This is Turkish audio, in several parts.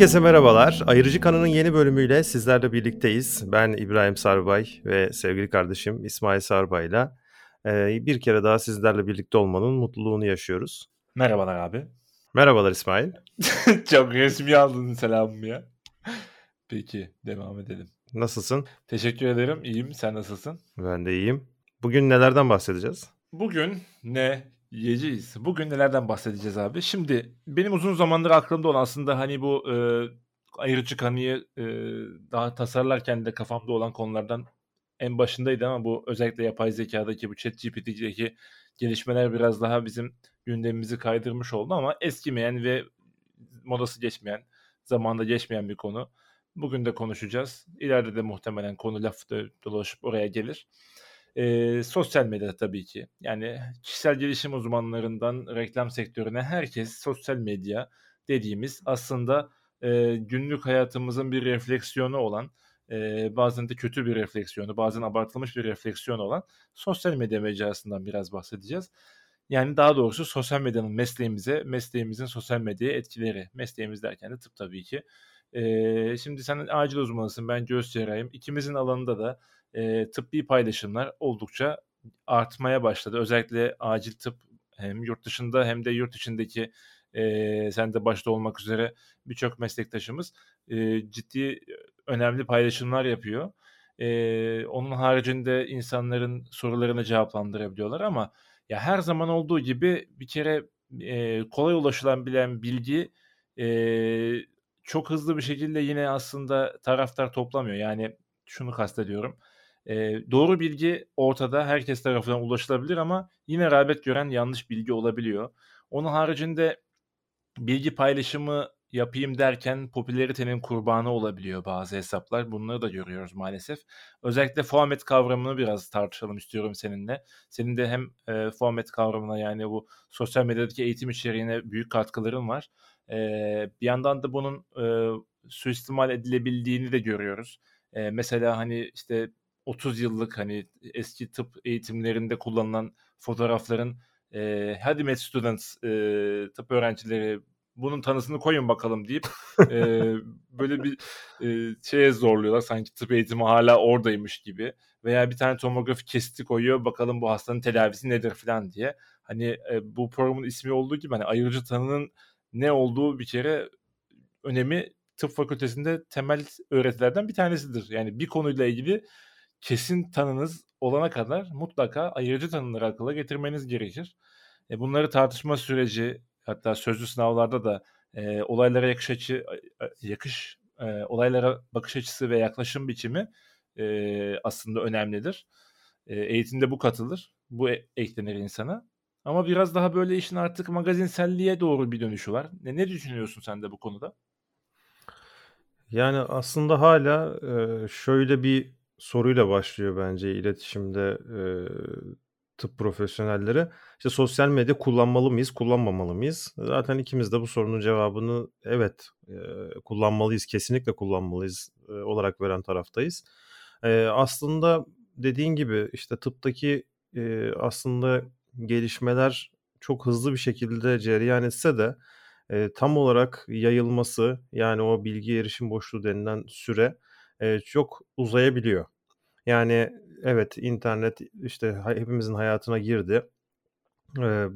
Herkese merhabalar. Ayırıcı Kanı'nın yeni bölümüyle sizlerle birlikteyiz. Ben İbrahim Sarbay ve sevgili kardeşim İsmail Sarbay'la e, bir kere daha sizlerle birlikte olmanın mutluluğunu yaşıyoruz. Merhabalar abi. Merhabalar İsmail. Çok resmi aldın selamımı ya. Peki devam edelim. Nasılsın? Teşekkür ederim. İyiyim. Sen nasılsın? Ben de iyiyim. Bugün nelerden bahsedeceğiz? Bugün ne yiyeceğiz? Bugün nelerden bahsedeceğiz abi? Şimdi benim uzun zamandır aklımda olan aslında hani bu e, ayrıcı kanıyı e, daha tasarlarken de kafamda olan konulardan en başındaydı ama bu özellikle yapay zekadaki bu chat GPT'deki gelişmeler biraz daha bizim gündemimizi kaydırmış oldu ama eskimeyen ve modası geçmeyen, zamanda geçmeyen bir konu. Bugün de konuşacağız. İleride de muhtemelen konu laf dolaşıp oraya gelir. E, sosyal medya tabii ki. Yani kişisel gelişim uzmanlarından reklam sektörüne herkes sosyal medya dediğimiz aslında e, günlük hayatımızın bir refleksiyonu olan e, bazen de kötü bir refleksiyonu, bazen abartılmış bir refleksiyonu olan sosyal medya mecrasından biraz bahsedeceğiz. Yani daha doğrusu sosyal medyanın mesleğimize, mesleğimizin sosyal medyaya etkileri. Mesleğimiz derken de tıp tabii ki. Ee, şimdi sen acil uzmanısın, ben göğüs cerrahiyim. İkimizin alanında da e, tıbbi paylaşımlar oldukça artmaya başladı. Özellikle acil tıp hem yurt dışında hem de yurt içindeki e, sen de başta olmak üzere birçok meslektaşımız e, ciddi önemli paylaşımlar yapıyor. E, onun haricinde insanların sorularını cevaplandırabiliyorlar ama ya her zaman olduğu gibi bir kere e, kolay ulaşılabilen bilgi e, çok hızlı bir şekilde yine aslında taraftar toplamıyor. Yani şunu kastediyorum. E, doğru bilgi ortada herkes tarafından ulaşılabilir ama yine rağbet gören yanlış bilgi olabiliyor. Onun haricinde bilgi paylaşımı yapayım derken popülaritenin kurbanı olabiliyor bazı hesaplar. Bunları da görüyoruz maalesef. Özellikle format kavramını biraz tartışalım istiyorum seninle. Senin de hem e, format kavramına yani bu sosyal medyadaki eğitim içeriğine büyük katkıların var. E, bir yandan da bunun e, suistimal edilebildiğini de görüyoruz. E, mesela hani işte 30 yıllık hani eski tıp eğitimlerinde kullanılan fotoğrafların e, hadi med students e, tıp öğrencileri bunun tanısını koyun bakalım deyip e, böyle bir e, şeye zorluyorlar. Sanki tıp eğitimi hala oradaymış gibi veya bir tane tomografi kesiti koyuyor bakalım bu hastanın tedavisi nedir? falan diye. Hani e, bu programın ismi olduğu gibi hani ayırıcı tanının ne olduğu bir kere önemi tıp fakültesinde temel öğretilerden bir tanesidir. Yani bir konuyla ilgili kesin tanınız olana kadar mutlaka ayırıcı tanıları akıla getirmeniz gerekir. E, bunları tartışma süreci hatta sözlü sınavlarda da e, olaylara yakış açı yakış e, olaylara bakış açısı ve yaklaşım biçimi e, aslında önemlidir. E, eğitimde bu katılır. Bu e, eklenir insana. Ama biraz daha böyle işin artık magazinselliğe doğru bir dönüşü var. Ne, ne düşünüyorsun sen de bu konuda? Yani aslında hala e, şöyle bir soruyla başlıyor bence iletişimde e, tıp profesyonelleri. İşte sosyal medya kullanmalı mıyız, kullanmamalı mıyız? Zaten ikimiz de bu sorunun cevabını evet e, kullanmalıyız, kesinlikle kullanmalıyız e, olarak veren taraftayız. E, aslında dediğin gibi işte tıptaki e, aslında gelişmeler çok hızlı bir şekilde cereyan etse de e, tam olarak yayılması yani o bilgi erişim boşluğu denilen süre e, çok uzayabiliyor. Yani evet internet işte hepimizin hayatına girdi. E,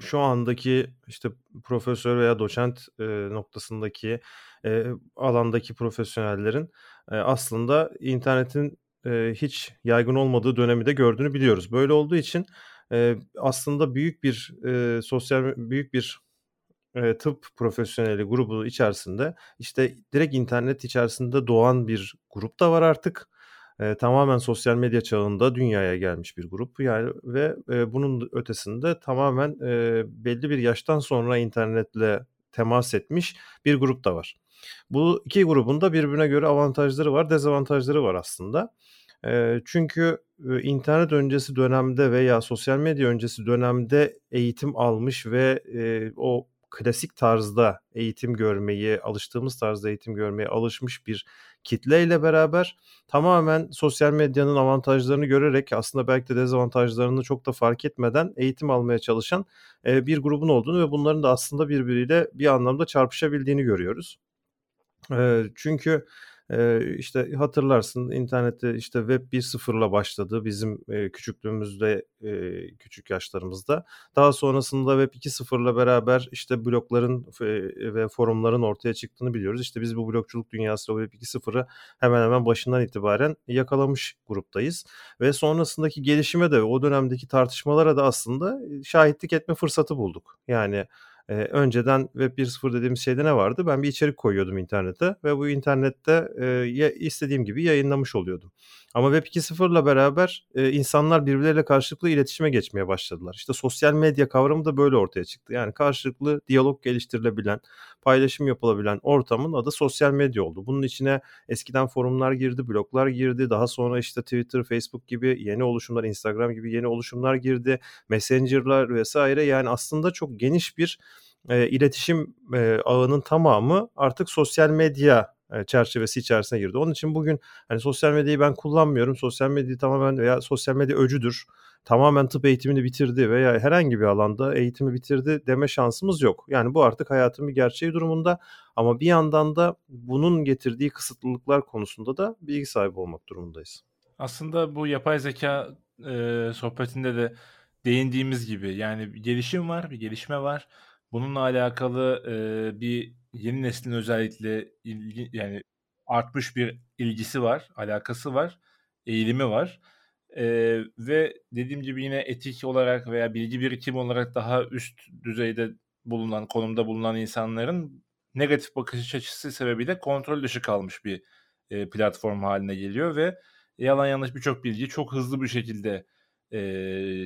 şu andaki işte profesör veya doçent e, noktasındaki e, alandaki profesyonellerin e, aslında internetin e, hiç yaygın olmadığı dönemi de gördüğünü biliyoruz. Böyle olduğu için e, aslında büyük bir e, sosyal büyük bir e, tıp profesyoneli grubu içerisinde işte direkt internet içerisinde doğan bir grup da var artık. E, tamamen sosyal medya çağında dünyaya gelmiş bir grup yani ve e, bunun ötesinde tamamen e, belli bir yaştan sonra internetle temas etmiş bir grup da var. Bu iki grubun da birbirine göre avantajları var, dezavantajları var aslında. E, çünkü e, internet öncesi dönemde veya sosyal medya öncesi dönemde eğitim almış ve e, o klasik tarzda eğitim görmeyi, alıştığımız tarzda eğitim görmeye alışmış bir kitleyle beraber tamamen sosyal medyanın avantajlarını görerek aslında belki de dezavantajlarını çok da fark etmeden eğitim almaya çalışan bir grubun olduğunu ve bunların da aslında birbiriyle bir anlamda çarpışabildiğini görüyoruz. Çünkü, eee, işte, hatırlarsın internette, işte, Web 1.0'la başladı bizim, küçüklüğümüzde, küçük yaşlarımızda. Daha sonrasında Web 2.0'la beraber, işte, blogların f ve forumların ortaya çıktığını biliyoruz. İşte, biz bu blogculuk dünyasında Web 2.0'ı hemen hemen başından itibaren yakalamış gruptayız ve sonrasındaki gelişime de o dönemdeki tartışmalara da aslında, şahitlik etme fırsatı bulduk. Yani, Eee, önceden Web 1.0 dediğimiz şeyde ne vardı? Ben bir içerik koyuyordum internete ve bu internette, eee, ya istediğim gibi yayınlamış oluyordum. Ama Web 2.0'la beraber, eee, insanlar birbirleriyle karşılıklı iletişime geçmeye başladılar. İşte sosyal medya kavramı da böyle ortaya çıktı. Yani karşılıklı diyalog geliştirilebilen, paylaşım yapılabilen ortamın adı sosyal medya oldu. Bunun içine eskiden forumlar girdi, bloglar girdi. Daha sonra işte Twitter, Facebook gibi yeni oluşumlar, Instagram gibi yeni oluşumlar girdi. Messenger'lar vesaire yani aslında çok geniş bir, eee, iletişim, eee, ağının tamamı artık sosyal medya, eee, çerçevesi içerisine girdi. Onun için bugün, hani, sosyal medyayı ben kullanmıyorum, sosyal medyayı tamamen veya sosyal medya öcüdür, tamamen tıp eğitimini bitirdi veya herhangi bir alanda eğitimi bitirdi deme şansımız yok. Yani bu artık hayatın bir gerçeği durumunda ama bir yandan da bunun getirdiği kısıtlılıklar konusunda da bilgi sahibi olmak durumundayız. Aslında bu yapay zeka eee, sohbetinde de değindiğimiz gibi yani bir gelişim var, bir gelişme var. Bununla alakalı, eee, bir yeni neslin özellikle ilgi yani artmış bir ilgisi var, alakası var, eğilimi var. Eee, ve dediğim gibi yine etik olarak veya bilgi birikimi olarak daha üst düzeyde bulunan, konumda bulunan insanların negatif bakış açısı sebebiyle kontrol dışı kalmış bir, eee, platform haline geliyor ve yalan yanlış birçok bilgi çok hızlı bir şekilde, eee,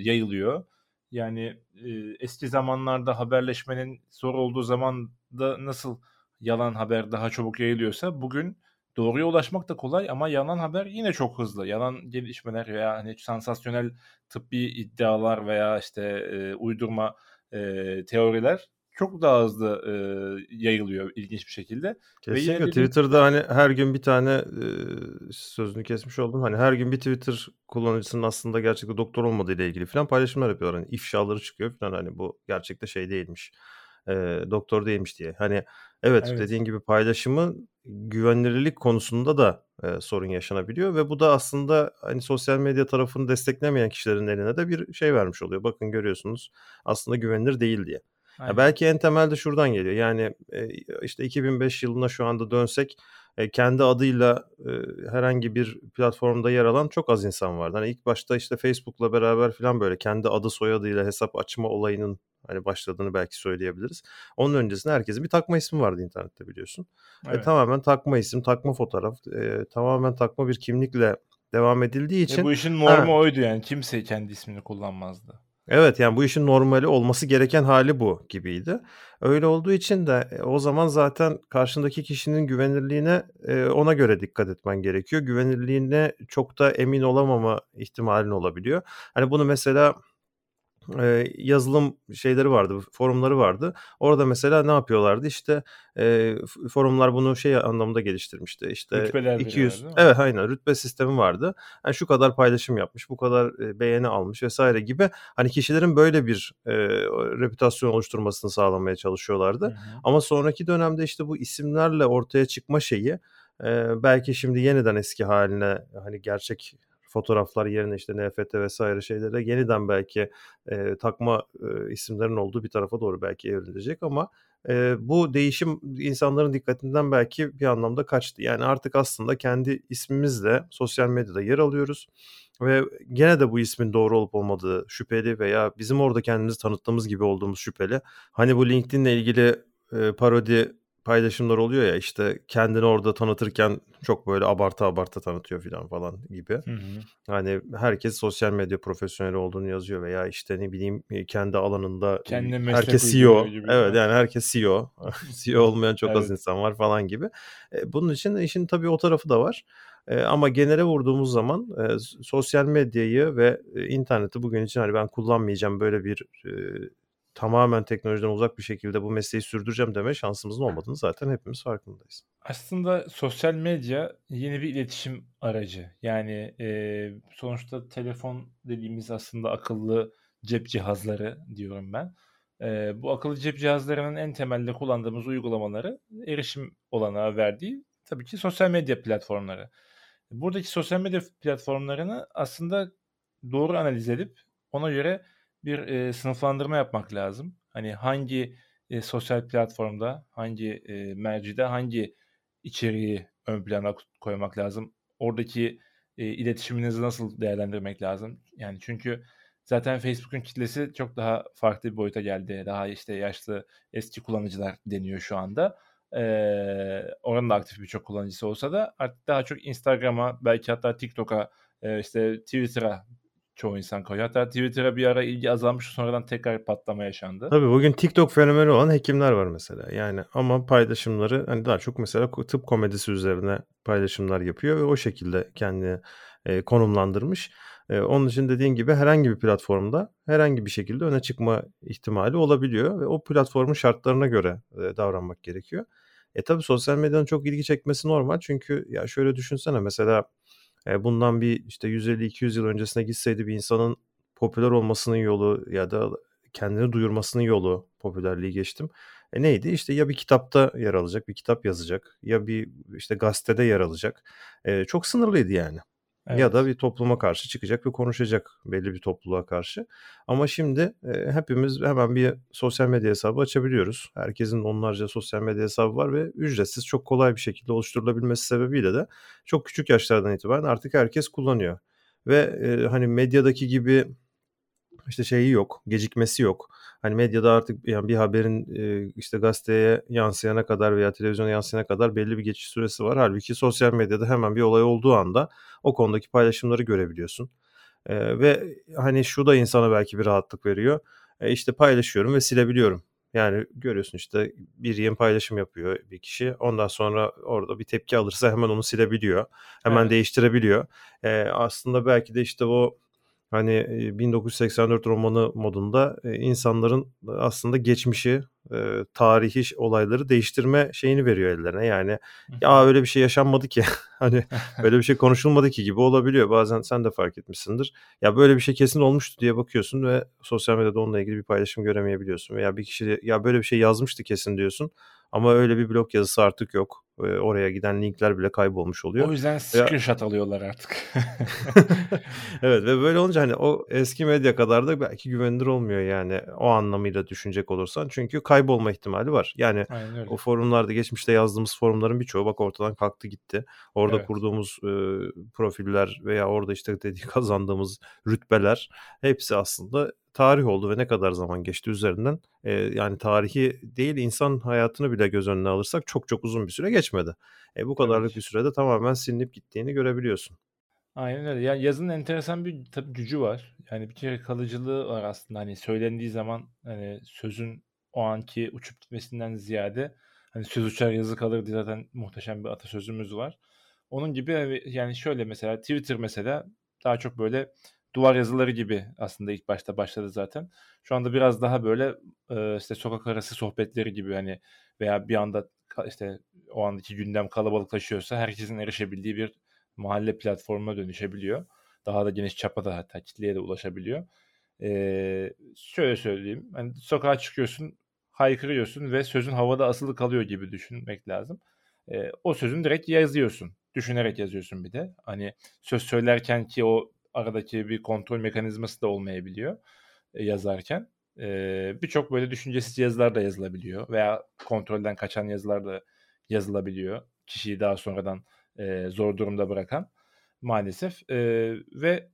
yayılıyor. Yani, eee, eski zamanlarda haberleşmenin zor olduğu zamanda nasıl yalan haber daha çabuk yayılıyorsa bugün doğruya ulaşmak da kolay ama yalan haber yine çok hızlı. Yalan gelişmeler veya, hani, sansasyonel tıbbi iddialar veya, işte, eee, uydurma, eee, teoriler çok daha hızlı, eee, yayılıyor ilginç bir şekilde ve yine Kesinlikle dediğim Twitter'da, hani, her gün bir tane, eee, sözünü kesmiş oldum. Hani, her gün bir Twitter kullanıcısının aslında gerçekte doktor olmadığıyla ilgili filan paylaşımlar yapıyorlar. Hani, ifşaları çıkıyor filan, hani, bu gerçekte şey değilmiş, eee, doktor değilmiş diye. Hani, evet, Evet. dediğin gibi paylaşımın güvenilirlik konusunda da, eee, sorun yaşanabiliyor ve bu da aslında, hani, sosyal medya tarafını desteklemeyen kişilerin eline de bir şey vermiş oluyor. Bakın görüyorsunuz aslında güvenilir değil diye. Ya, belki en temelde şuradan geliyor. Yani, eee, işte 2005 yılına şu anda dönsek, eee, kendi adıyla, eee, herhangi bir platformda yer alan çok az insan vardı. Hani, ilk başta, işte, Facebook'la beraber filan böyle kendi adı soyadıyla hesap açma olayının, hani, başladığını belki söyleyebiliriz. Onun öncesinde herkesin bir takma ismi vardı internette biliyorsun. E, Evet. tamamen takma isim, takma fotoğraf, eee, tamamen takma bir kimlikle devam edildiği için bu işin Ha normu oydu yani. Kimse kendi ismini kullanmazdı. Evet, yani, bu işin normali, olması gereken hâli bu gibiydi. Öyle olduğu için de, eee, o zaman zaten karşındaki kişinin güvenilirliğine, eee, ona göre dikkat etmen gerekiyor. Güvenilirliğine çok da emin olamama ihtimalin olabiliyor. Hani, bunu mesela Eee, yazılım şeyleri vardı, forumları vardı. Orada mesela ne yapıyorlardı? İşte, f forumlar bunu şey anlamında geliştirmişti. İşte Rütbeler veriyorlar 200 değil mi? Evet, aynen rütbe sistemi vardı. Hani, şu kadar paylaşım yapmış, bu kadar, eee, beğeni almış vs. gibi, hani, kişilerin böyle bir, eee, reputasyon oluşturmasını sağlamaya çalışıyorlardı. hı. Ama sonraki dönemde, işte, bu isimlerle ortaya çıkma şeyi, eee, belki şimdi yeniden eski hâline, hani, gerçek fotoğraflar yerine, işte, NFT vs. şeylere yeniden belki, eee, takma, eee, isimlerin olduğu bir tarafa doğru belki evrilecek ama, eee, bu değişim insanların dikkatinden belki bir anlamda kaçtı. Yani artık aslında kendi ismimizle sosyal medyada yer alıyoruz ve gene de bu ismin doğru olup olmadığı şüpheli veya bizim orada kendimizi tanıttığımız gibi olduğumuz şüpheli. Hani bu LinkedIn'le ilgili, eee, parodi paylaşımlar oluyor ya, işte, kendini orada tanıtırken çok böyle abartı abartı tanıtıyor filan falan gibi. Hı hı. Hani, herkes sosyal medya profesyoneli olduğunu yazıyor veya, işte, ne bileyim, eee, kendi alanında, Kendine meslek herkes CEO. gibi Evet, yani herkes CEO. CEO olmayan çok az Evet. insan var falan gibi. Eee, bunun için işin tabii o tarafı da var. Ama genele vurduğumuz zaman, sosyal medyayı ve, interneti bugün için, hani, ben kullanmayacağım, böyle bir, tamamen teknolojiden uzak bir şekilde bu mesleği sürdüreceğim deme şansımızın olmadığını zaten hepimiz farkındayız. Aslında sosyal medya yeni bir iletişim aracı. Yani, eee, sonuçta telefon dediğimiz aslında akıllı cep cihazları diyorum ben. Eee, bu akıllı cep cihazlarının en temelde kullandığımız uygulamaları erişim olanağı verdiği tabii ki sosyal medya platformları. Buradaki sosyal medya platformlarını aslında doğru analiz edip ona göre bir, eee, sınıflandırma yapmak lazım. Hani hangi, eee, sosyal platformda, hangi, eee, mercide hangi içeriği ön plana koymak lazım? Oradaki, eee, iletişiminizi nasıl değerlendirmek lazım? Yani çünkü zaten Facebook'un kitlesi çok daha farklı bir boyuta geldi. Daha, işte, yaşlı, eski kullanıcılar deniyor şu anda. Eee, oranın da aktif birçok kullanıcısı olsa da artık daha çok Instagram'a belki hatta TikTok'a, eee, işte, Twitter'a çoğu insan koyuyor. Hatta Twitter'a bir ara ilgi azalmış sonradan tekrar patlama yaşandı. Tabii bugün TikTok fenomeni olan hekimler var mesela. Yani ama paylaşımları hani daha çok mesela tıp komedisi üzerine paylaşımlar yapıyor ve o şekilde kendini e, konumlandırmış. E, onun için dediğin gibi herhangi bir platformda herhangi bir şekilde öne çıkma ihtimali olabiliyor ve o platformun şartlarına göre e, davranmak gerekiyor. E tabii sosyal medyanın çok ilgi çekmesi normal çünkü ya şöyle düşünsene mesela e, bundan bir işte 150-200 yıl öncesine gitseydi bir insanın popüler olmasının yolu ya da kendini duyurmasının yolu popülerliği geçtim. E neydi? İşte ya bir kitapta yer alacak, bir kitap yazacak ya bir işte gazetede yer alacak. E, çok sınırlıydı yani. Evet. Ya da bir topluma karşı çıkacak ve konuşacak belli bir topluluğa karşı. Ama şimdi e, hepimiz hemen bir sosyal medya hesabı açabiliyoruz. Herkesin onlarca sosyal medya hesabı var ve ücretsiz çok kolay bir şekilde oluşturulabilmesi sebebiyle de çok küçük yaşlardan itibaren artık herkes kullanıyor. Ve e, hani medyadaki gibi işte şeyi yok, gecikmesi yok. Hani medyada artık yani bir haberin e, işte gazeteye yansıyana kadar veya televizyona yansıyana kadar belli bir geçiş süresi var. Halbuki sosyal medyada hemen bir olay olduğu anda o konudaki paylaşımları görebiliyorsun. E, ve hani şu da insana belki bir rahatlık veriyor. E, işte paylaşıyorum ve silebiliyorum. Yani görüyorsun işte bir yeni paylaşım yapıyor bir kişi. Ondan sonra orada bir tepki alırsa hemen onu silebiliyor. Hemen evet. değiştirebiliyor. E, aslında belki de işte o hani 1984 romanı modunda insanların aslında geçmişi, tarihi olayları değiştirme şeyini veriyor ellerine. Yani ya öyle bir şey yaşanmadı ki hani öyle bir şey konuşulmadı ki gibi olabiliyor. Bazen sen de fark etmişsindir. Ya böyle bir şey kesin olmuştu diye bakıyorsun ve sosyal medyada onunla ilgili bir paylaşım göremeyebiliyorsun. Veya bir kişi ya böyle bir şey yazmıştı kesin diyorsun. Ama öyle bir blog yazısı artık yok. Oraya giden linkler bile kaybolmuş oluyor. O yüzden screenshot ya... alıyorlar artık. evet ve böyle olunca hani o eski medya kadar da belki güvenilir olmuyor yani o anlamıyla düşünecek olursan. Çünkü kaybolma ihtimali var. Yani o forumlarda geçmişte yazdığımız forumların birçoğu bak ortadan kalktı gitti. Orada evet. kurduğumuz e, profiller veya orada işte dediği kazandığımız rütbeler hepsi aslında tarih oldu ve ne kadar zaman geçti üzerinden. E, yani tarihi değil insan hayatını bile göz önüne alırsak çok çok uzun bir süre geçmedi. E, bu kadarlık evet. bir sürede tamamen silinip gittiğini görebiliyorsun. Aynen öyle. Yani yazının enteresan bir tabii gücü var. Yani bir kere kalıcılığı var aslında. Hani söylendiği zaman hani sözün o anki uçup gitmesinden ziyade hani söz uçar yazı kalır diye zaten muhteşem bir atasözümüz var. Onun gibi yani şöyle mesela Twitter mesela daha çok böyle duvar yazıları gibi aslında ilk başta başladı zaten. Şu anda biraz daha böyle e, işte sokak arası sohbetleri gibi hani veya bir anda işte o andaki gündem kalabalıklaşıyorsa herkesin erişebildiği bir mahalle platformuna dönüşebiliyor. Daha da geniş çapa da hatta kitleye de ulaşabiliyor. Ee, şöyle söyleyeyim. Hani sokağa çıkıyorsun, haykırıyorsun ve sözün havada asılı kalıyor gibi düşünmek lazım. Ee, o sözün direkt yazıyorsun. Düşünerek yazıyorsun bir de. Hani söz söylerken ki o aradaki bir kontrol mekanizması da olmayabiliyor e, yazarken. E, Birçok böyle düşüncesiz yazılar da yazılabiliyor veya kontrolden kaçan yazılar da yazılabiliyor. Kişiyi daha sonradan e, zor durumda bırakan maalesef. E, ve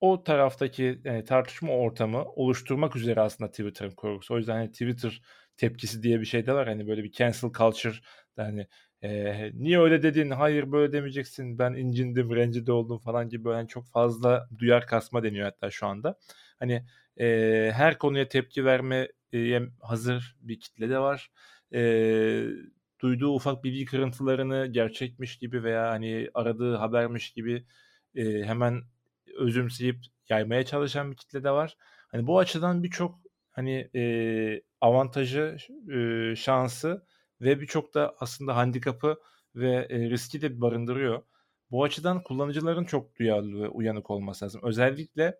o taraftaki yani tartışma ortamı oluşturmak üzere aslında Twitter'ın kurgusu. O yüzden hani Twitter tepkisi diye bir şey de var. Hani böyle bir cancel culture hani e, niye öyle dedin? Hayır böyle demeyeceksin. Ben incindim, rencide oldum falan gibi böyle yani çok fazla duyar kasma deniyor hatta şu anda. Hani e, her konuya tepki verme e, hazır bir kitle de var. E, duyduğu ufak bilgi kırıntılarını gerçekmiş gibi veya hani aradığı habermiş gibi e, hemen özümseyip yaymaya çalışan bir kitle de var. Hani bu açıdan birçok hani e, avantajı, e, şansı ve birçok da aslında handikapı ve e, riski de barındırıyor. Bu açıdan kullanıcıların çok duyarlı ve uyanık olması lazım. Özellikle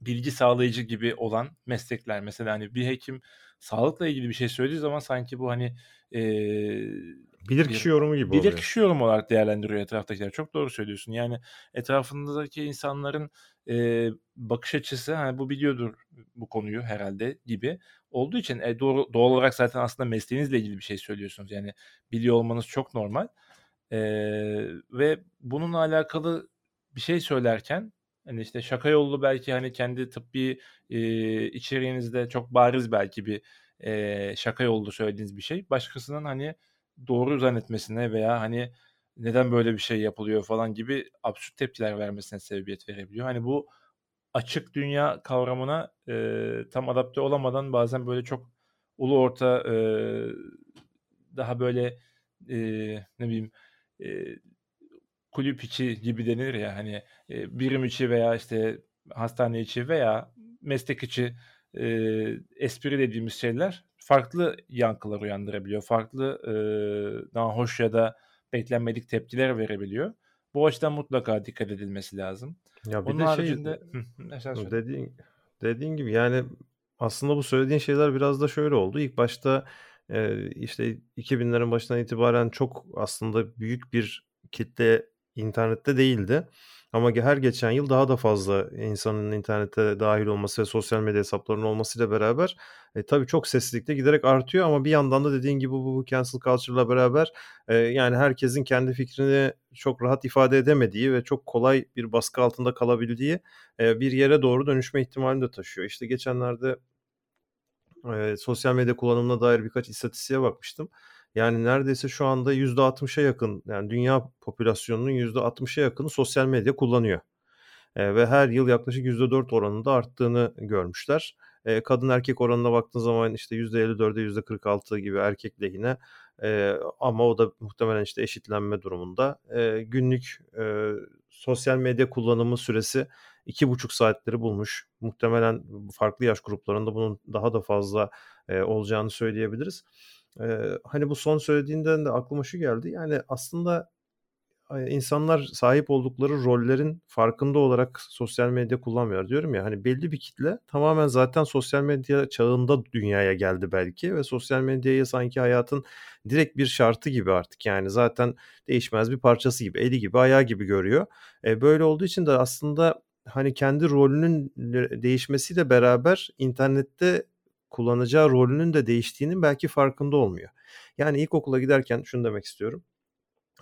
bilgi sağlayıcı gibi olan meslekler. Mesela hani bir hekim sağlıkla ilgili bir şey söylediği zaman sanki bu hani eee Bilir kişi yorumu gibi bilir oluyor. kişi yorumu olarak değerlendiriyor etraftakiler. Çok doğru söylüyorsun. Yani etrafındaki insanların eee, bakış açısı hani bu biliyordur bu konuyu herhalde gibi olduğu için e, doğru, doğal olarak zaten aslında mesleğinizle ilgili bir şey söylüyorsunuz. Yani biliyor olmanız çok normal. Eee, ve bununla alakalı bir şey söylerken hani işte şaka yollu belki hani kendi tıbbi eee, içeriğinizde çok bariz belki bir eee, şaka yollu söylediğiniz bir şey başkasının hani doğru zannetmesine veya hani neden böyle bir şey yapılıyor falan gibi absürt tepkiler vermesine sebebiyet verebiliyor. Hani bu açık dünya kavramına eee, tam adapte olamadan bazen böyle çok ulu orta eee, daha böyle eee, ne bileyim eee, kulüp içi gibi denir ya hani eee, birim içi veya işte hastane içi veya meslek içi eee, espri dediğimiz şeyler farklı yankılar uyandırabiliyor. Farklı eee daha hoş ya da beklenmedik tepkiler verebiliyor. Bu açıdan mutlaka dikkat edilmesi lazım. Ya bir Onun de şey haricinde söyle. dediğin dediğin gibi yani aslında bu söylediğin şeyler biraz da şöyle oldu. İlk başta e, işte 2000'lerin başından itibaren çok aslında büyük bir kitle internette değildi. Ama her geçen yıl daha da fazla insanın internete dahil olması ve sosyal medya hesaplarının olmasıyla beraber e, tabii çok seslilikte giderek artıyor ama bir yandan da dediğin gibi bu, bu cancel culture'la beraber e, yani herkesin kendi fikrini çok rahat ifade edemediği ve çok kolay bir baskı altında kalabildiği e, bir yere doğru dönüşme ihtimalini de taşıyor. İşte geçenlerde e, sosyal medya kullanımına dair birkaç istatistiğe bakmıştım. Yani neredeyse şu anda %60'a yakın yani dünya popülasyonunun %60'a yakını sosyal medya kullanıyor. E, ve her yıl yaklaşık %4 oranında arttığını görmüşler. E, kadın erkek oranına baktığın zaman işte %54'e %46 gibi erkek lehine e, ama o da muhtemelen işte eşitlenme durumunda. E, günlük e, sosyal medya kullanımı süresi iki buçuk saatleri bulmuş. Muhtemelen farklı yaş gruplarında bunun daha da fazla e, olacağını söyleyebiliriz. E, hani bu son söylediğinden de aklıma şu geldi. Yani aslında insanlar sahip oldukları rollerin farkında olarak sosyal medya kullanmıyor. Diyorum ya hani belli bir kitle tamamen zaten sosyal medya çağında dünyaya geldi belki ve sosyal medyayı sanki hayatın direkt bir şartı gibi artık yani zaten değişmez bir parçası gibi, eli gibi, ayağı gibi görüyor. E, böyle olduğu için de aslında hani kendi rolünün değişmesiyle beraber internette kullanacağı rolünün de değiştiğinin belki farkında olmuyor. Yani ilkokula giderken şunu demek istiyorum.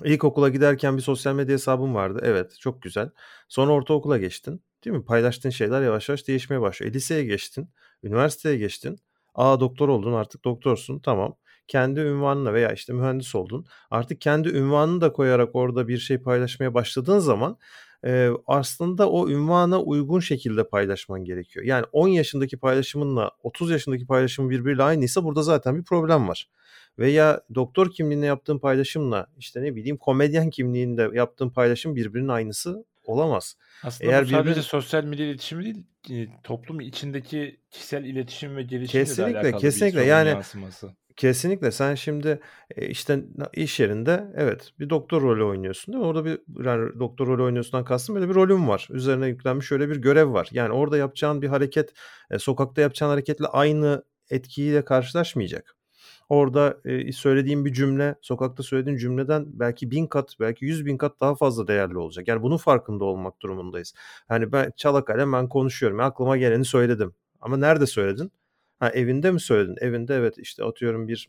İlkokula giderken bir sosyal medya hesabım vardı. Evet, çok güzel. Sonra ortaokula geçtin. Değil mi? Paylaştığın şeyler yavaş yavaş değişmeye başlıyor. E, liseye geçtin. Üniversiteye geçtin. Aa doktor oldun artık doktorsun. Tamam. Kendi ünvanına veya işte mühendis oldun. Artık kendi ünvanını da koyarak orada bir şey paylaşmaya başladığın zaman e, aslında o ünvana uygun şekilde paylaşman gerekiyor. Yani 10 yaşındaki paylaşımınla 30 yaşındaki paylaşımın birbiriyle aynıysa burada zaten bir problem var. Veya doktor kimliğinde yaptığın paylaşımla işte ne bileyim komedyen kimliğinde yaptığın paylaşım birbirinin aynısı olamaz. Aslında Eğer bu sadece birbirinin... sosyal medya iletişimi değil, toplum içindeki kişisel iletişim ve gelişimle kesinlikle, de alakalı kesinlikle. bir yani yansıması. Kesinlikle sen şimdi işte iş yerinde evet bir doktor rolü oynuyorsun değil mi? Orada bir yani doktor rolü oynuyorsundan kastım böyle bir rolüm var. Üzerine yüklenmiş şöyle bir görev var. Yani orada yapacağın bir hareket sokakta yapacağın hareketle aynı etkiyle karşılaşmayacak. Orada e, söylediğim bir cümle, sokakta söylediğin cümleden belki bin kat, belki yüz bin kat daha fazla değerli olacak. Yani bunun farkında olmak durumundayız. Hani ben çalakalem ben konuşuyorum. Aklıma geleni söyledim. Ama nerede söyledin? Ha evinde mi söyledin? Evinde evet işte atıyorum bir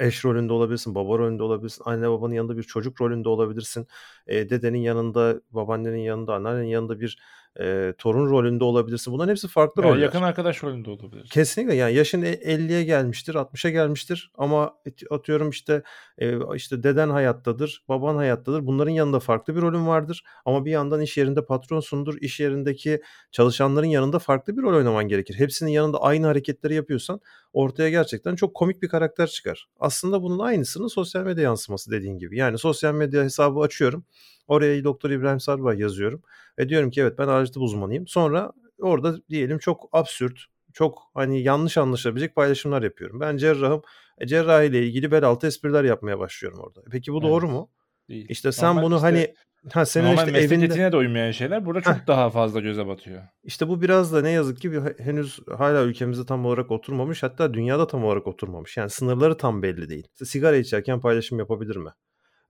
eş rolünde olabilirsin, baba rolünde olabilirsin, anne babanın yanında bir çocuk rolünde olabilirsin, e, dedenin yanında, babaannenin yanında, anneannenin yanında bir e, torun rolünde olabilirsin. Bunların hepsi farklı yani roller. Yakın arkadaş rolünde olabilir. Kesinlikle yani yaşın 50'ye e, gelmiştir, 60'a gelmiştir ama atıyorum işte e, işte deden hayattadır, baban hayattadır. Bunların yanında farklı bir rolün vardır ama bir yandan iş yerinde patronsundur. iş yerindeki çalışanların yanında farklı bir rol oynaman gerekir. Hepsinin yanında aynı hareketleri yapıyorsan ortaya gerçekten çok komik bir karakter çıkar. Aslında bunun aynısının sosyal medya yansıması dediğin gibi. Yani sosyal medya hesabı açıyorum. Oraya Doktor İbrahim Sarbay yazıyorum. Ve diyorum ki evet ben acil uzmanıyım. Sonra orada diyelim çok absürt, çok hani yanlış anlaşılabilecek paylaşımlar yapıyorum. Ben cerrahım. E, cerrahi ile ilgili bel altı espriler yapmaya başlıyorum orada. E, peki bu evet. doğru mu? Değil. İşte sen Normal bunu işte hani ha senin normal işte meslek evinde de uymayan şeyler burada çok Heh. daha fazla göze batıyor. İşte bu biraz da ne yazık ki bir henüz hala ülkemizde tam olarak oturmamış hatta dünyada tam olarak oturmamış. Yani sınırları tam belli değil. Sigara içerken paylaşım yapabilir mi?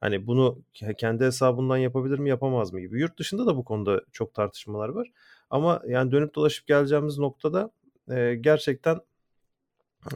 Hani bunu kendi hesabından yapabilir mi yapamaz mı gibi. Yurt dışında da bu konuda çok tartışmalar var. Ama yani dönüp dolaşıp geleceğimiz noktada e, gerçekten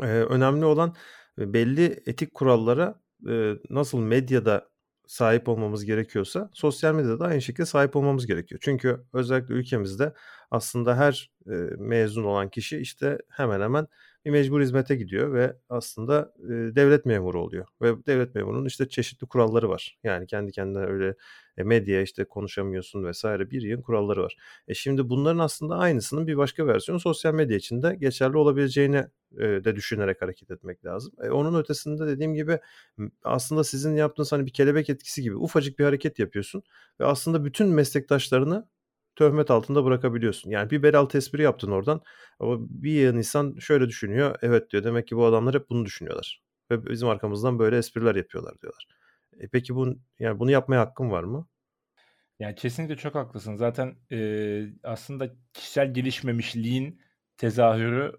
e, önemli olan belli etik kurallara e, nasıl medyada sahip olmamız gerekiyorsa sosyal medyada da aynı şekilde sahip olmamız gerekiyor. Çünkü özellikle ülkemizde aslında her e, mezun olan kişi işte hemen hemen bir mecbur hizmete gidiyor ve aslında devlet memuru oluyor. Ve devlet memurunun işte çeşitli kuralları var. Yani kendi kendine öyle e, medya işte konuşamıyorsun vesaire bir yığın kuralları var. E şimdi bunların aslında aynısının bir başka versiyonu sosyal medya için de geçerli olabileceğini de düşünerek hareket etmek lazım. E, onun ötesinde dediğim gibi aslında sizin yaptığınız hani bir kelebek etkisi gibi ufacık bir hareket yapıyorsun ve aslında bütün meslektaşlarını töhmet altında bırakabiliyorsun. Yani bir bel altı espri yaptın oradan. Ama bir yığın insan şöyle düşünüyor. Evet diyor demek ki bu adamlar hep bunu düşünüyorlar. Ve bizim arkamızdan böyle espriler yapıyorlar diyorlar. E peki bu yani bunu yapmaya hakkın var mı? Yani kesinlikle çok haklısın. Zaten e, aslında kişisel gelişmemişliğin tezahürü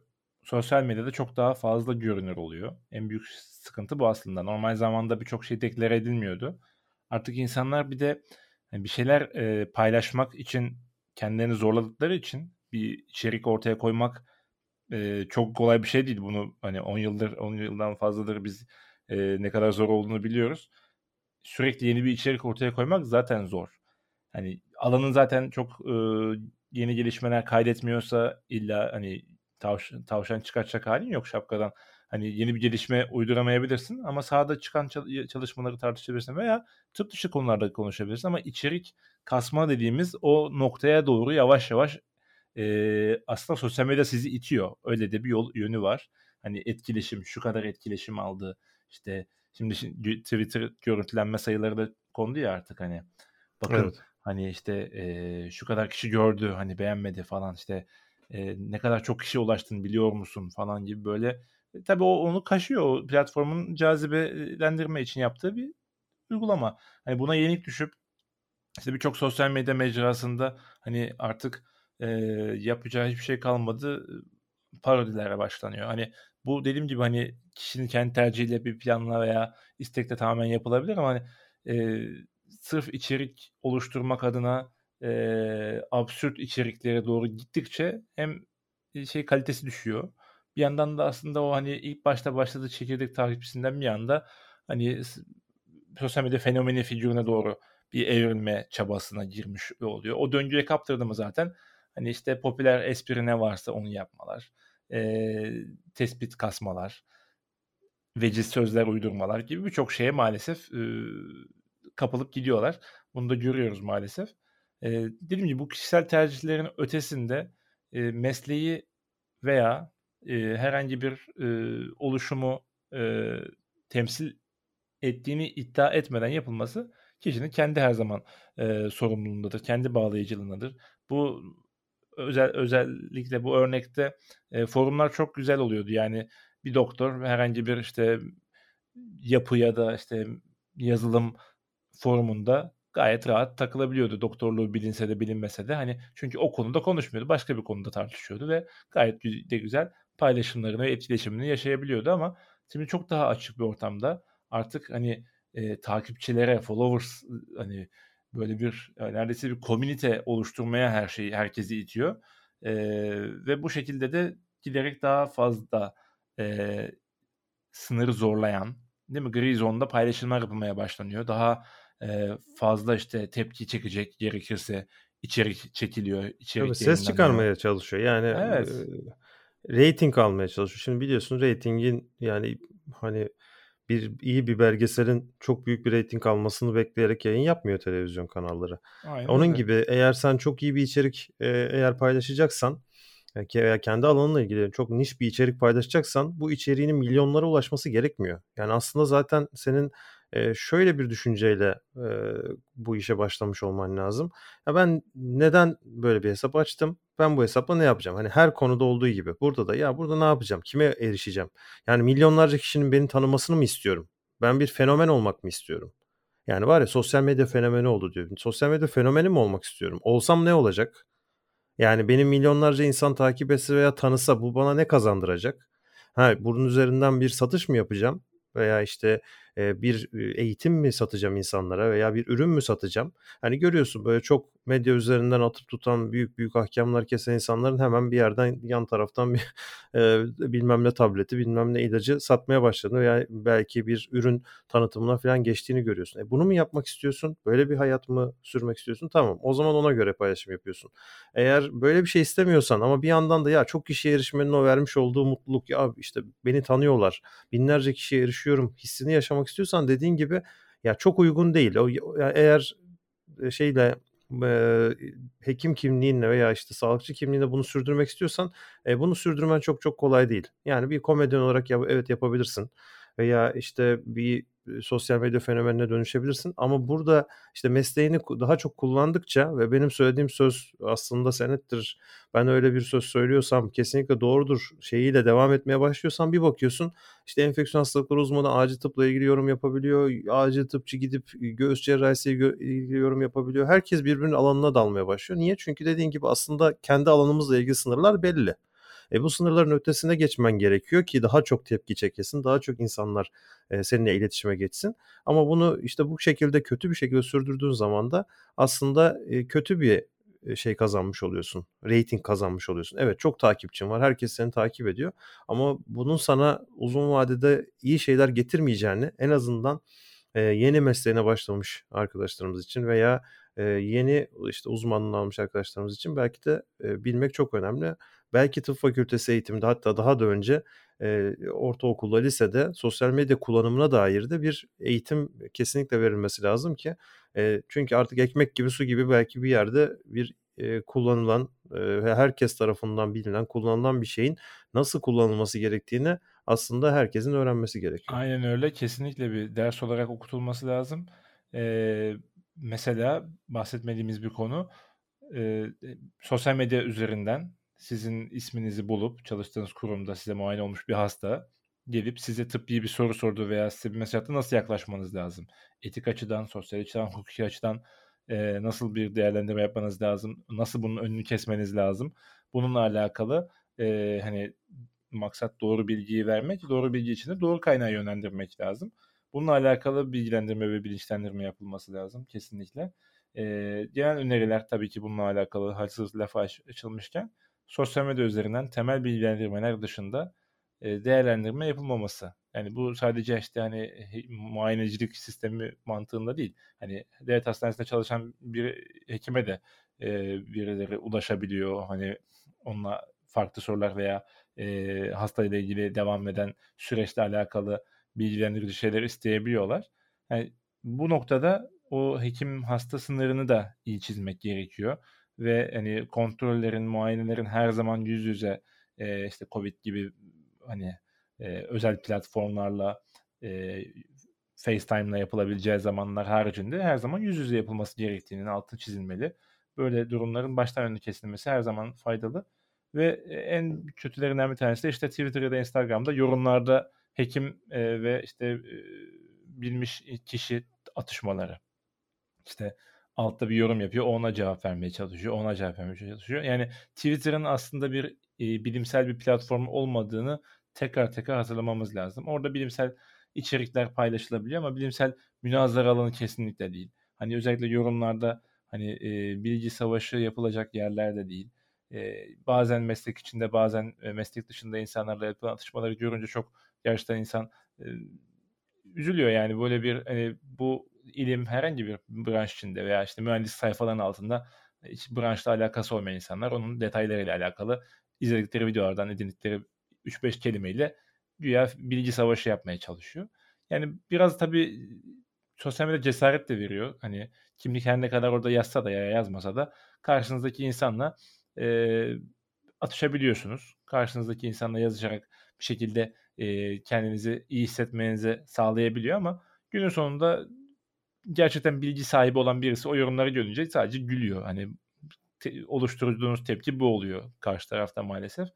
sosyal medyada çok daha fazla görünür oluyor. En büyük sıkıntı bu aslında. Normal zamanda birçok şey deklare edilmiyordu. Artık insanlar bir de hani bir şeyler paylaşmak için kendilerini zorladıkları için bir içerik ortaya koymak e, çok kolay bir şey değil. Bunu hani 10 yıldır 10 yıldan fazladır biz e, ne kadar zor olduğunu biliyoruz. Sürekli yeni bir içerik ortaya koymak zaten zor. Hani alanın zaten çok e, yeni gelişmeler kaydetmiyorsa illa hani tavşan, tavşan çıkartacak halin yok şapkadan. Hani yeni bir gelişme uyduramayabilirsin ama sahada çıkan çalışmaları tartışabilirsin veya tıp dışı konularda konuşabilirsin ama içerik kasma dediğimiz o noktaya doğru yavaş yavaş e, aslında sosyal medya sizi itiyor. Öyle de bir yol yönü var. Hani etkileşim, şu kadar etkileşim aldı. İşte şimdi, şimdi Twitter görüntülenme sayıları da kondu ya artık hani. Bakın evet. hani işte e, şu kadar kişi gördü, hani beğenmedi falan işte e, ne kadar çok kişi ulaştığını biliyor musun falan gibi böyle. E, tabii o onu kaşıyor. O platformun cazibelendirme için yaptığı bir uygulama. Hani buna yenik düşüp işte birçok sosyal medya mecrasında hani artık e, yapacağı hiçbir şey kalmadı. Parodilere başlanıyor. Hani bu dediğim gibi hani kişinin kendi tercihiyle bir planla veya istekle tamamen yapılabilir ama hani e, sırf içerik oluşturmak adına e, absürt içeriklere doğru gittikçe hem şey kalitesi düşüyor. Bir yandan da aslında o hani ilk başta başladığı çekirdek takipçisinden bir anda hani sosyal medya fenomeni figürüne doğru bir evrilme çabasına girmiş oluyor. O döngüye kaptırdı mı zaten hani işte popüler espri ne varsa onu yapmalar, e, tespit kasmalar, veciz sözler uydurmalar gibi birçok şeye maalesef e, kapılıp gidiyorlar. Bunu da görüyoruz maalesef. E, dediğim gibi bu kişisel tercihlerin ötesinde e, mesleği veya e, herhangi bir e, oluşumu e, temsil ettiğini iddia etmeden yapılması kişinin kendi her zaman e, sorumluluğundadır, kendi bağlayıcılığındadır. Bu özel özellikle bu örnekte e, forumlar çok güzel oluyordu. Yani bir doktor herhangi bir işte yapı ya da işte yazılım forumunda gayet rahat takılabiliyordu. Doktorluğu bilinse de bilinmese de hani çünkü o konuda konuşmuyordu. Başka bir konuda tartışıyordu ve gayet de güzel paylaşımlarını ve etkileşimini yaşayabiliyordu ama şimdi çok daha açık bir ortamda artık hani e, takipçilere, followers hani böyle bir neredeyse bir komünite oluşturmaya her şeyi herkesi itiyor. E, ve bu şekilde de giderek daha fazla e, sınırı zorlayan değil mi? Gri zonda paylaşımlar yapılmaya başlanıyor. Daha e, fazla işte tepki çekecek gerekirse içerik çekiliyor. Içerik Tabii ses çıkarmaya çalışıyor. Yani evet. e, rating almaya çalışıyor. Şimdi biliyorsun ratingin yani hani bir iyi bir belgeselin çok büyük bir reyting almasını bekleyerek yayın yapmıyor televizyon kanalları. Aynen Onun öyle. gibi eğer sen çok iyi bir içerik e, eğer paylaşacaksan veya kendi alanınla ilgili çok niş bir içerik paylaşacaksan bu içeriğinin milyonlara ulaşması gerekmiyor. Yani aslında zaten senin e, şöyle bir düşünceyle e, bu işe başlamış olman lazım. Ya ben neden böyle bir hesap açtım? Ben bu hesapla ne yapacağım? Hani her konuda olduğu gibi burada da ya burada ne yapacağım? Kime erişeceğim? Yani milyonlarca kişinin beni tanımasını mı istiyorum? Ben bir fenomen olmak mı istiyorum? Yani var ya sosyal medya fenomeni oldu diyor. Sosyal medya fenomeni mi olmak istiyorum? Olsam ne olacak? Yani beni milyonlarca insan takip etse veya tanısa bu bana ne kazandıracak? Ha, bunun üzerinden bir satış mı yapacağım? Veya işte bir eğitim mi satacağım insanlara veya bir ürün mü satacağım? Hani görüyorsun böyle çok medya üzerinden atıp tutan büyük büyük ahkamlar kesen insanların hemen bir yerden yan taraftan bir e, bilmem ne tableti bilmem ne ilacı satmaya başladığını veya belki bir ürün tanıtımına falan geçtiğini görüyorsun. E bunu mu yapmak istiyorsun? Böyle bir hayat mı sürmek istiyorsun? Tamam o zaman ona göre paylaşım yapıyorsun. Eğer böyle bir şey istemiyorsan ama bir yandan da ya çok kişiye erişmenin o vermiş olduğu mutluluk ya işte beni tanıyorlar binlerce kişiye erişiyorum hissini yaşamak istiyorsan dediğin gibi ya çok uygun değil. O eğer şeyle e, hekim kimliğinle veya işte sağlıkçı kimliğinle bunu sürdürmek istiyorsan e, bunu sürdürmen çok çok kolay değil. Yani bir komedyen olarak ya, evet yapabilirsin veya işte bir sosyal medya fenomenine dönüşebilirsin. Ama burada işte mesleğini daha çok kullandıkça ve benim söylediğim söz aslında senettir. Ben öyle bir söz söylüyorsam kesinlikle doğrudur şeyiyle devam etmeye başlıyorsan bir bakıyorsun işte enfeksiyon hastalıkları uzmanı acil tıpla ilgili yorum yapabiliyor. Acil tıpçı gidip göğüs cerrahisiyle ilgili yorum yapabiliyor. Herkes birbirinin alanına dalmaya başlıyor. Niye? Çünkü dediğin gibi aslında kendi alanımızla ilgili sınırlar belli. E, bu sınırların ötesine geçmen gerekiyor ki daha çok tepki çekesin, daha çok insanlar e, seninle iletişime geçsin. Ama bunu işte bu şekilde kötü bir şekilde sürdürdüğün zaman da aslında e, kötü bir şey kazanmış oluyorsun. Rating kazanmış oluyorsun. Evet çok takipçin var. Herkes seni takip ediyor. Ama bunun sana uzun vadede iyi şeyler getirmeyeceğini en azından e, yeni mesleğine başlamış arkadaşlarımız için veya e, yeni işte uzmanlığını almış arkadaşlarımız için belki de e, bilmek çok önemli. Belki tıp fakültesi eğitiminde hatta daha da önce e, ortaokulda, lisede sosyal medya kullanımına dair de bir eğitim kesinlikle verilmesi lazım ki e, çünkü artık ekmek gibi su gibi belki bir yerde bir e, kullanılan ve herkes tarafından bilinen kullanılan bir şeyin nasıl kullanılması gerektiğini aslında herkesin öğrenmesi gerekiyor. Aynen öyle kesinlikle bir ders olarak okutulması lazım. Ee, mesela bahsetmediğimiz bir konu e, sosyal medya üzerinden sizin isminizi bulup çalıştığınız kurumda size muayene olmuş bir hasta gelip size tıbbi bir soru sordu veya size bir mesaj attı nasıl yaklaşmanız lazım? Etik açıdan, sosyal açıdan, hukuki açıdan e, nasıl bir değerlendirme yapmanız lazım? Nasıl bunun önünü kesmeniz lazım? Bununla alakalı e, hani maksat doğru bilgiyi vermek, doğru bilgi için de doğru kaynağı yönlendirmek lazım. Bununla alakalı bilgilendirme ve bilinçlendirme yapılması lazım kesinlikle. E, genel öneriler tabii ki bununla alakalı halsiz laf açılmışken sosyal medya üzerinden temel bilgilendirmeler dışında e, değerlendirme yapılmaması. Yani bu sadece işte hani muayenecilik sistemi mantığında değil. Hani devlet hastanesinde çalışan bir hekime de e, birileri ulaşabiliyor. Hani onunla farklı sorular veya e, hastayla ilgili devam eden süreçle alakalı bilgilendirici şeyler isteyebiliyorlar. Yani bu noktada o hekim hasta sınırını da iyi çizmek gerekiyor ve hani kontrollerin, muayenelerin her zaman yüz yüze e, işte Covid gibi hani e, özel platformlarla e, FaceTime'la yapılabileceği zamanlar haricinde her zaman yüz yüze yapılması gerektiğinin altı çizilmeli. Böyle durumların baştan önüne kesilmesi her zaman faydalı. Ve en kötülerinden bir tanesi de işte Twitter ya da Instagram'da yorumlarda hekim e, ve işte e, bilmiş kişi atışmaları. İşte altta bir yorum yapıyor. Ona cevap vermeye çalışıyor. Ona cevap vermeye çalışıyor. Yani Twitter'ın aslında bir e, bilimsel bir platform olmadığını tekrar tekrar hatırlamamız lazım. Orada bilimsel içerikler paylaşılabiliyor ama bilimsel münazara alanı kesinlikle değil. Hani özellikle yorumlarda hani e, bilgi savaşı yapılacak yerlerde değil. E, bazen meslek içinde bazen e, meslek dışında insanlarla yapılan atışmaları görünce çok gerçekten insan üzülüyor yani böyle bir hani bu ilim herhangi bir branş içinde veya işte mühendis sayfaların altında hiç branşla alakası olmayan insanlar onun detaylarıyla alakalı izledikleri videolardan edindikleri 3-5 kelimeyle güya bilgi savaşı yapmaya çalışıyor. Yani biraz tabii sosyal medya cesaret de veriyor. Hani kimlik her ne kadar orada yazsa da ya yazmasa da karşınızdaki insanla e, atışabiliyorsunuz. Karşınızdaki insanla yazışarak bir şekilde e, kendinizi iyi hissetmenizi sağlayabiliyor ama günün sonunda gerçekten bilgi sahibi olan birisi o yorumları görünce sadece gülüyor. Hani te, oluşturduğunuz tepki bu oluyor karşı tarafta maalesef.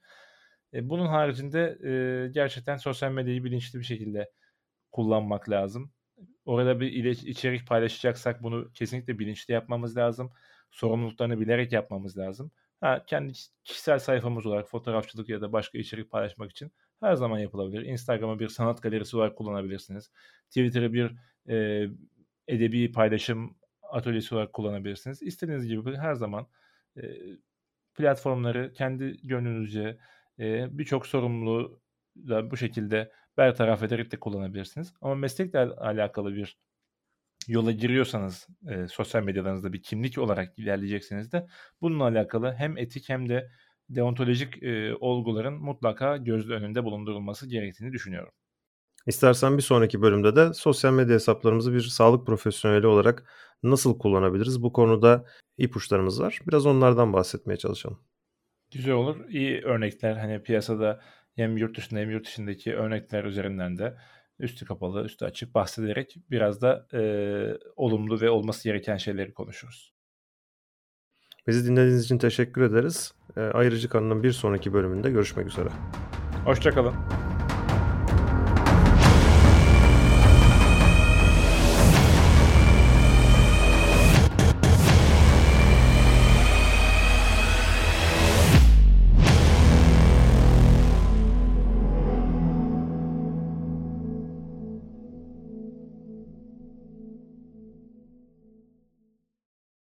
E, bunun haricinde e, gerçekten sosyal medyayı bilinçli bir şekilde kullanmak lazım. orada bir ile içerik paylaşacaksak bunu kesinlikle bilinçli yapmamız lazım. Sorumluluklarını bilerek yapmamız lazım. Ha, kendi kişisel sayfamız olarak fotoğrafçılık ya da başka içerik paylaşmak için her zaman yapılabilir. Instagram'ı bir sanat galerisi olarak kullanabilirsiniz. Twitter'ı bir e, edebi paylaşım atölyesi olarak kullanabilirsiniz. İstediğiniz gibi her zaman e, platformları kendi gönlünüzce e, birçok sorumluluğu da bu şekilde bertaraf ederek de kullanabilirsiniz. Ama meslekle alakalı bir yola giriyorsanız e, sosyal medyalarınızda bir kimlik olarak ilerleyeceksiniz de bununla alakalı hem etik hem de deontolojik e, olguların mutlaka gözle önünde bulundurulması gerektiğini düşünüyorum. İstersen bir sonraki bölümde de sosyal medya hesaplarımızı bir sağlık profesyoneli olarak nasıl kullanabiliriz? Bu konuda ipuçlarımız var. Biraz onlardan bahsetmeye çalışalım. Güzel olur. İyi örnekler hani piyasada hem yurt dışında hem yurt dışındaki örnekler üzerinden de üstü kapalı, üstü açık bahsederek biraz da e, olumlu ve olması gereken şeyleri konuşuruz. Bizi dinlediğiniz için teşekkür ederiz. E, Ayrıcı Kanı'nın bir sonraki bölümünde görüşmek üzere. Hoşçakalın.